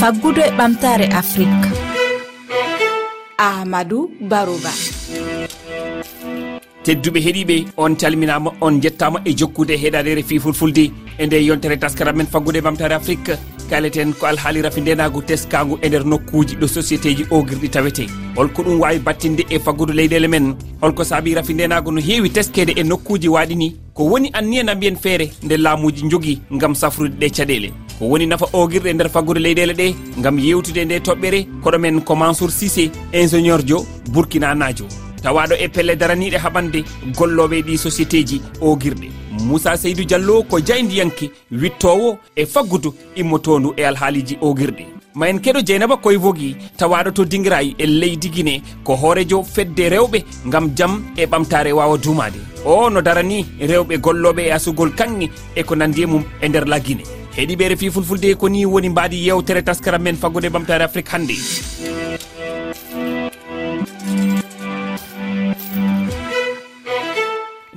faggudu e ɓamtare afrique. Ahmadou barouba tedduɓe heeɗiɓe on calminama on jettama e jokkude heeɗadere fi fulfulde e nde yontere taskaram men faggude ɓamtare afrique kaleten ko alhaali rafi ndenagu teskagu e nder nokkuji ɗo société ji ogirɗi tawete. Holko ɗum wawi battinde e faggudu leyɗele men. Holko saabi rafi ndenagu no heewi teskede e nokkuji waɗini ko woni anniyana mbiyen feere nde laamuji jogui gam safrude ɗe caɗele ko woni nafa oguirɗe nder faggude leyɗele ɗe gam yewtude nde toɓɓere koɗo men ko mansour sisé ingénieur jo burkina najo. Tawaɗo e pelle daraniɗe haɓande golloɓe ɗi société ji oguirɗe moussa seydou diallo ko jayndiyanke wittowo e faggudu immotondu e alhaaliji oguirɗe ma en keɗo dieynaba koye wogi tawaɗo to dingirayi e leydi guine ko hoorejo fedde rewɓe gam jaam e ɓamtare wawa dumade o no darani rewɓe golloɓe e asugol kanŋe e ko nandi e mum e nder la guine heeɗiɓe refi fulfulde ko ni woni mbaadi yewtere taskaram men faggude ɓamtare afrique hannde.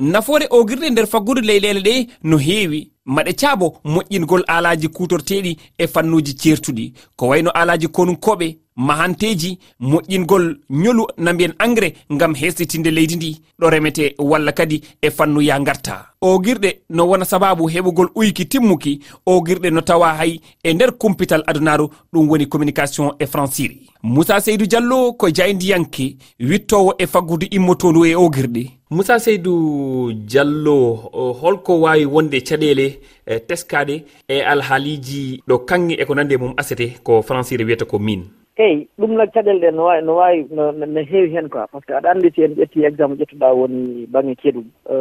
nafoore ogirde nder faggude ley ɗe no heewi. Maɗe caabo moƴƴingol alaji kutorteɗi e fannuji certuɗi ko wayno alaji konunkoɓe mahanteji moƴƴingol ñolu na mbiyen engrais ngam hestitinde leydi ndi. Ɗo remete walla kadi e fannu ya garta ogirɗe no wona sababu heɓugol uyki timmuki. Ogirɗe no tawa hay e nder kumpital adunaru ɗum woni communication e franciri moussa seydou diallo ko jayndiyanke wittowo e faggudu immotondu e ogirɗe. moussa seydou diallo holko wawi wonde caɗele e teskade e alhaaliji ɗo kanŋe e ko nande mum asete ko françire wiyata ko min eyi ɗum nag caɗele ɗe no wawi no wawi no heewi hen quoi par ce que aɗa andi si en ƴetti exemple ƴettuɗa woni banggue ceeɗu e,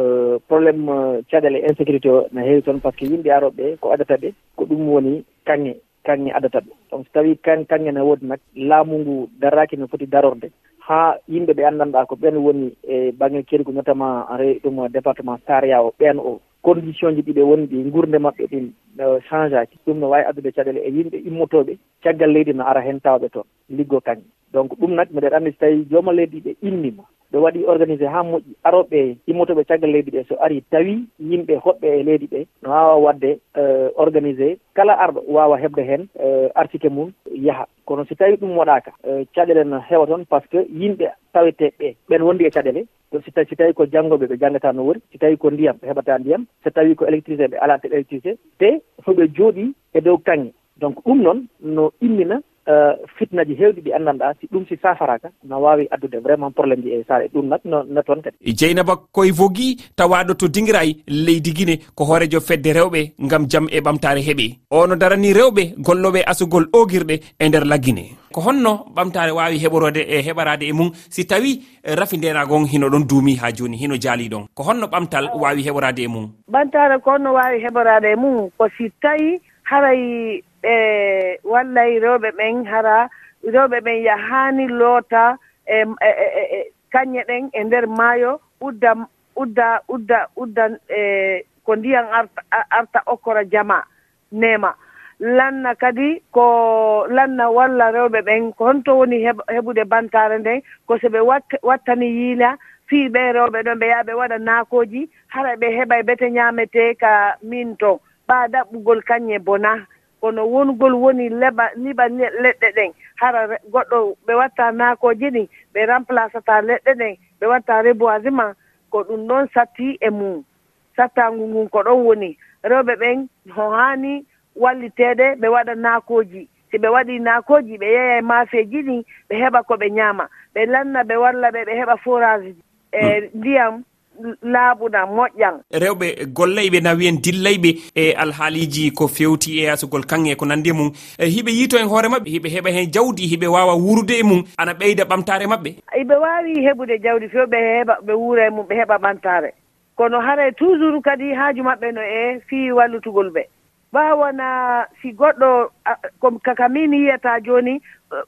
probléme caɗele insécurité o no heewi toon par ce que yimɓe aroɓe ko adata ɓe ko ɗum woni kanŋe kanŋe adata ɓe donc so tawi kanŋe ne woodi nag laamu ngu darraki no foti darorde ha yimɓe ɓe anndanɗa ko ɓen woni e baŋnge kelgu notamment re ɗum département saria o ɓen o condition ji ɗiɓe woni ɗi gurde maɓɓe ɗin change aki ɗum no wawi addude caɗele e yimɓe immotoɓe caggal leydi no ara hen tawɓe toon liggo kañum. Donc ɗum nag mbiɗen anndi so tawi jooma leydi ɓe innima ɓe waɗi organisé ha moƴƴi aroɓe immotoɓe caggal leydi ɗe so ari tawi yimɓe hoɓɓe e leydi ɓe no wawa wadde euh, organisé. Kala arɗo wawa heɓde hen euh, artike mum yaaha. Kono so tawi ɗum waɗaka euh, caɗele no heewa toon par ce que yimɓe taweteɓe ɓen wondi e caɗele. Si tawi si tawi ko janggoɓe ɓe janggata no wori si tawi ko ndiyam ɓe heɓata ndiyam so tawi ko électricité ɓe alata eɓe électricité te hoɓe jooɗi e dow kanŋe donc ɗum noon no immina Eh, fitnaji heewɗi ɗi anndanɗa si ɗum si safaraka no wawi addude vraiment probléme ji e saare. Ɗum nag no no toon kadi. Dieynaba koye vogi tawaɗo to dinguiray leydi guine ko hoorejo fedde rewɓe gam jaam e ɓamtare heeɓe ono darani rewɓe golloɓe asugol ogirɗe e nder lagguine ko honno ɓamtare wawi heɓorode e heɓarade e mum si tawi rafi ndenagon hino ɗon duumi ha joni hino jaali ɗon. Ko honno ɓamtal wawi heɓorade e mum? Ɓamtare ko honno wawi heɓorade e mum ko si tawi haray ɓe wallay rewɓe ɓen hara rewɓe ɓen yahaani loota e, e, e, e kañƴe ɗen e ndeer maayo udda udda udda udda e ko ndiyan arta arta okkora jama nema lanna kadi ko lanna walla rewɓe ɓen ko honto woni heɓude bantare nden ko so ɓe wattani yiila fii ɓe rewɓe ɗon ɓe yaha ɓe waɗa naakoji hara ɓe heɓa bete ñaamete ka min to ɓaa ɗaɓɓugol kañƴe bona. kono wongol woni leɓa liɓa leɗɗe ɗen. Hara goɗɗo ɓe watta naakoji ɗin ɓe remplacata leɗɗe ɗen ɓe watta reboisement ko ɗum ɗon satti e mum. Sattangu ngun ko ɗon woni. Rewɓe ɓen ho haani walliteede ɓe waɗa naakoji. Si ɓe waɗi naakoji ɓe yeeya e maafeeji ɗin ɓe heɓa ko ɓe ñaama. Ɓe lanna ɓe walla ɓe ɓe heɓa forage e hmm. ndiyam laaɓuna moƴƴan. Rewɓe gollayɓe na wiyen dillayɓe e alhaaliji ko fewti e yasugol kanŋe ko nandi e mum. E hiɓe yiito e hoore maɓɓe hiɓe heɓa hen jawdi hiɓe wawa wurude e mum ana ɓeyda ɓamtare maɓɓe. Ɓe wawi heɓude jawdi few ɓe heɓa ɓe wuura e mum ɓe heɓa ɓamtare. Kono hara toujours kadi haaju maɓɓe no e fii wallutugol ɓe. Ɓawana si goɗɗo kaka min yiyata joni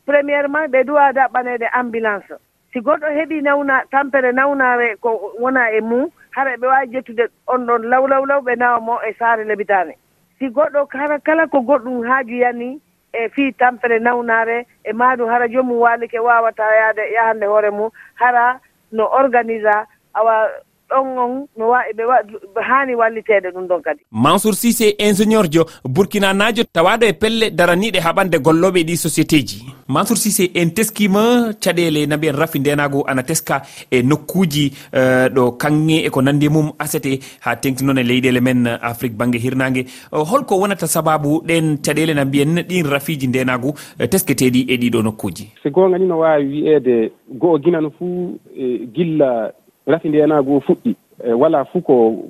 premièrement ɓe duwa daɓɓanede ambulance. si goɗɗo heɓi nawna tampere nawnare ko wona e mum hara ɓe waawi jettude on ɗon law law law ɓe nawa mo e saare lebitane. Si goɗɗo kala kala ko goɗɗum haaju yani e fii tampere nawnare e maɗum hara joomum waalike wawata yaade yahande hoore mum hara no organisa awa ɗon on no wawi ɓe haani walliteede ɗum ɗon kadi. Mansour sisé ingénieur jo burkina najo tawaɗo e pelle daraniɗe haɓande golloɓe ɗi société ji. mansour sisé en teskima caɗele na mbiyen rafi ndenago ana teska e nokkuji eh, ɗo kanŋe eko nandi e mum asete ha tengti noon e leyɗele men afrique banggue hirnague eh, holko wonata sababu ɗen caɗele na mbiyen ɗin rafiji ndenago eh, tesketeɗi e ɗiɗo nokkuji. So gonga ni no wawi wiyede goho ginano fuu e gilla rafi ndenago fuɗɗi. E wala fuu ko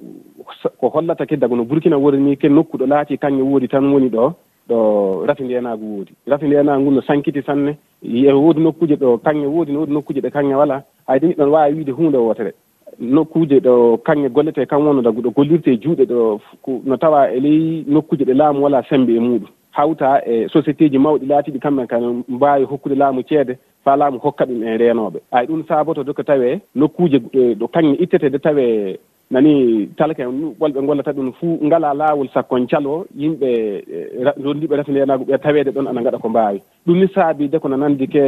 ko hollata keddago no burkina wori ni ken nokku ɗo laati kanŋe woodi tan woni ɗo. ɗo rafi ndeenaagu woodi rafi ndeenaagu ngu no sankiti sanne e woodi nokkuuje ɗo kaŋŋe woodi no woodi nokkuuje ɗe kaŋŋe walaa hayde niɗon waawi wiide huunde wootere. Nokkuuje ɗo kaŋŋe gollete e kan wonno dagu ɗo gollirte e juuɗe ɗo no tawa e ley nokkuuje ɗe laamu walaa sembe e muɗum hawta e société ji mawɗi laatiɗi kamɓe kan mbawi hokkude laamu ceede fa laamu hokka ɗum e reenooɓe. Ay ɗum saaboto doka tawee nokkuuje e, ɗo kaŋŋe ittetede tawee nani kala ken wolɓe gollata ɗum fuu ngala laawol sakkon calo yimɓe e, rondiɓe refinenago ɓe taweede ɗon ana ngaɗa ko mbaawi. Ɗum ni saabide kono nanndi ke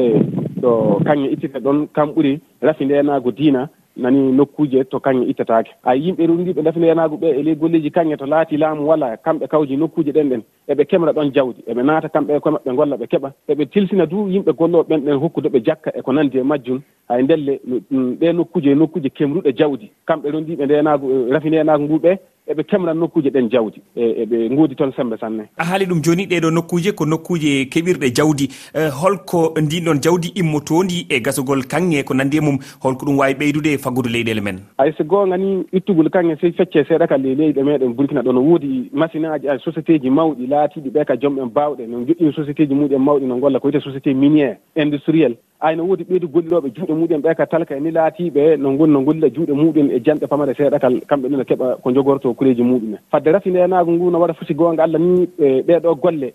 ɗo kaŋŋe ittite ɗon kam ɓuri rafindenago diina nani nokkuuje to kaŋŋe ittataake a yimɓe runndiɓe dafne yanagu ɓe e ley golleji kaŋŋe to laati laamu walla e kamɓe kawji nokkuuje ɗen ɗen eɓe kemra ɗon jawdi. Eɓe naata kamɓe e koye maɓɓe golla ɓe keɓa. Eɓe tilsina du yimɓe golloɓe ɓen ɗen hokkude ɓe jakka e ko nanndi e majjum hay ndelle mm, ɗe nokkuuje nokkuuje kemruɗe jawdi. Kamɓe rondiɓe ndenagu rafinenagu ngu ɓe eɓe temran nokkuuje ɗen jawdi e, eɓe ngoodi toon sembe sanne. A haali ɗum joni ɗeɗo nokkuuje ko nokkuuje keɓirɗe jawdi. E, holko ndinɗon jawdi immotondi e gasugol kanŋe ko nandi e mum holko ɗum wawi ɓeydude e faggudu leyɗele men. Ay so gonga ni ittugol kanŋe so fecce seeɗa ka le leyɗe meɗen burkina ɗo no woodi machine aji ay société ji mawɗi laatiɗi ɓe ka joom en bawɗe no joƴƴini société ji muɗum mawɗi no golla ko wiyete société miniére industriel. ayno woodi ɓeydu golliroɓe juuɗe muɗum ɓe ka talka e ni laatiɓe no gon no ngollira juuɗe muɗum e janɗe pamare seeɗakal kamɓe ɗum no keɓa ko jogorto kuleeji muɗumen fadde rafi ndenaagu ngu no waɗa foti gonga allah ni e, ɓeɗo golle.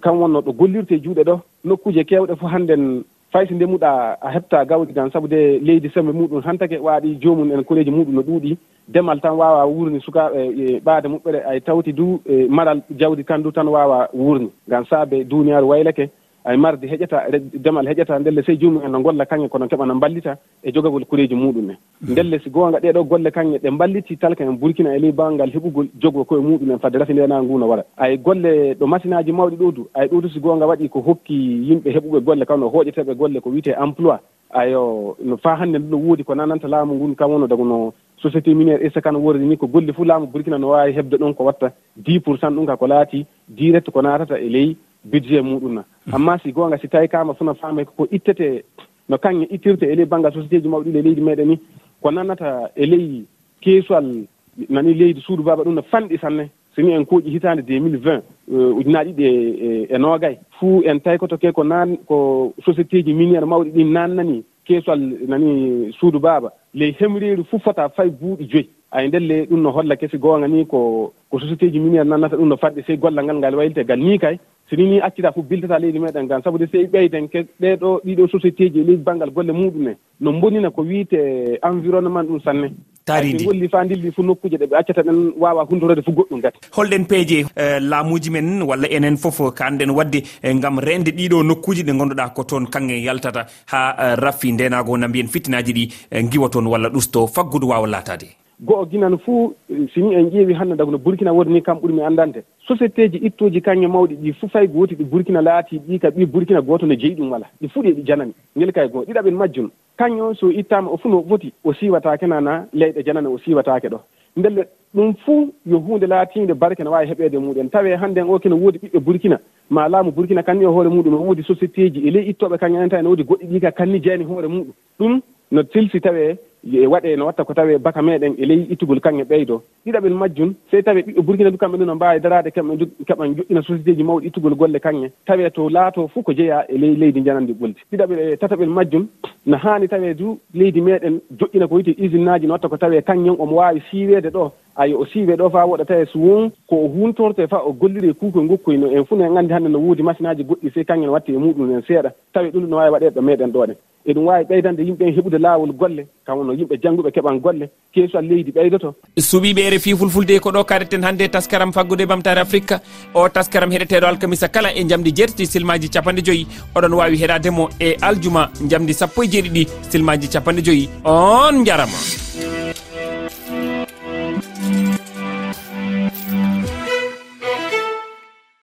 Kam wonno ɗo gollirte juuɗe ɗo. Nokkuje kewɗe fof hannden fay so ndemuɗa a heɓta gawdi tan saabu de leydi sembe muɗum han take waaɗi joomum en koleeji muɗum no ɗuuɗi. Demal tan wawa wurni sukaɓe e, ɓaade muɓɓere ay tawti du e maral jawdi kandu tan wawa wurni ngam saabe duniyaru waylake. ay aymarde heƴata demal heƴata ndelle sey jumumen no golla kaŋŋe kono keɓa no mballita e jogagol kureji muɗum en. Hmm. Ndelle si goonga ɗeɗo golle kaŋŋe ɗe mballiti talka en burkina e ley bangal heɓugol jogo koye muɗumen fadde rafi ndena ngu no waɗa ay golle ɗo machine aji mawɗi ɗodu ay ɗodu si goonga waɗi ko hokki yimɓe heɓuɓe golle kawno hooƴeteɓe golle ko wiyete emploi. Ayo no fa hannde nduɗo woodi ko nananta laamu ngun kam wono dago no société miniére issa kan wordi ni ko golli fuu laamu burkina no wawi heɓde ɗon ko watta dix pour cent ɗum ka ko laati direct ko natata e ley budget muɗumna amma si goonga si tawi kama sona faama e ko ittete no kaŋŋe ittirte e ley banggal société ji mawɗi ɗi e leydi meɗen ni ko nannata e ley keesuwal nani leydi suudu baba ɗum no fanɗi sanne. Soni en kuuƴi mille vingt euh, ujunaaji ɗiɗi e, e, e noogay. Fuu en tawi koto ke ko nan ko société ji miniére mawɗi ɗin nannani keesuwal nani suudu baba. Ley hemreeri fuu fota fay buuɗi joyi. Ay ndelle ɗum no holla kesi goonga ni ko ko société ji miniére nannata ɗum no fanɗi sey gollal ngal ngal waylite gal ni kay. sini ni accita fof bildata leydi meɗen gan sabude so ɓeyden ke ɗeɗo ɗiɗo société ji e leydi banggal golle muɗum muɗumen no bonina ko wiite environnement ɗum sanne. Taridi golli fa dilli fof nokkuje ɗe ɓe accata ɗen wawa hundorede fof goɗɗum gati holɗen peeje e, laamuji men walla enen foof kanɗen wadde e, gam rende ɗiɗo nokkuji ɗe ganduɗa ko toon kanŋe yaltata ha raffi ndenago na mbiyen fittinaji ɗi e, giwa toon walla ɗusto faggudu wawa latade go'o guinan fuu sini en ƴeewi hannde dago no burkina wodi ni kam ɓurmi anndande société ji ittoji kañƴe mawɗi ɗi fof fay gooti ɗi burkina laati ɗi ka ɓi burkina gooto no jeyi ɗum wala ɗi fuɗi eɗi janani. Ngel kay goo ɗiɗaɓel majjum. On so ittama o fuu no foti o siwatake nana leyɗe janani o siwatake ɗo. Ndelle ɗum fuu yo hunde laatinde barke no waawi heɓeede muɗen tawi hannde en o kene woodi ɓiɓɓe burkina. Ma laamu burkina kanni o hoore muɗum o woodi société ji. E ley ittooɓe kañumen tawi ne woodi goɗɗi ɗi ka kanni jeyani hoore muɗum ɗum no tilsi tawee e waɗe no watta ko tawe baka meɗen e ley ittugol kanŋe ɓeydo. Ɗiɗaɓel majjum sey tawi ɓiɓɓe burkina du kamɓe ɗu no mbawi darade kamɓe keɓan joƴƴina société ji mawɗi ittugol golle kanŋe tawe to laato fof ko jeeya e ley leydi janandi ɓoldi ɗiɗaɓel e tataɓel majjum no haani tawe du leydi meɗen joƴƴina ko wiyte usine aji no watta ko tawe kanñen omo wawi siiwede ɗo. ayi o siiwe ɗo fa waɗata e suwon ko o huntorte fa o golliri e kuukoye ngokkoye no en fof no en anndi hannde no woodi machine aji goɗɗi sey kanŋen watti e muɗum en seeɗa. Tawi ɗum no waawi waɗeede ɗo meeɗen ɗoɗe eɗum waawi ɓeydande yimɓe en heɓude laawol golle kamno yimɓe jannguɓe keɓan golle. Keesuwal leydi ɓeydoto. Suɓiɓe refi fulfulde ko ɗo kareten hannde taskaram faggude bamtare afrique o taskaram heɗeteɗo alkamisa kala e jamdi jeetati silmaji capanɗe joyyi oɗon wawi heɗademo e aljuma jamdi sappo e jeeɗiɗi silmaji capanɗe joyyi on jarama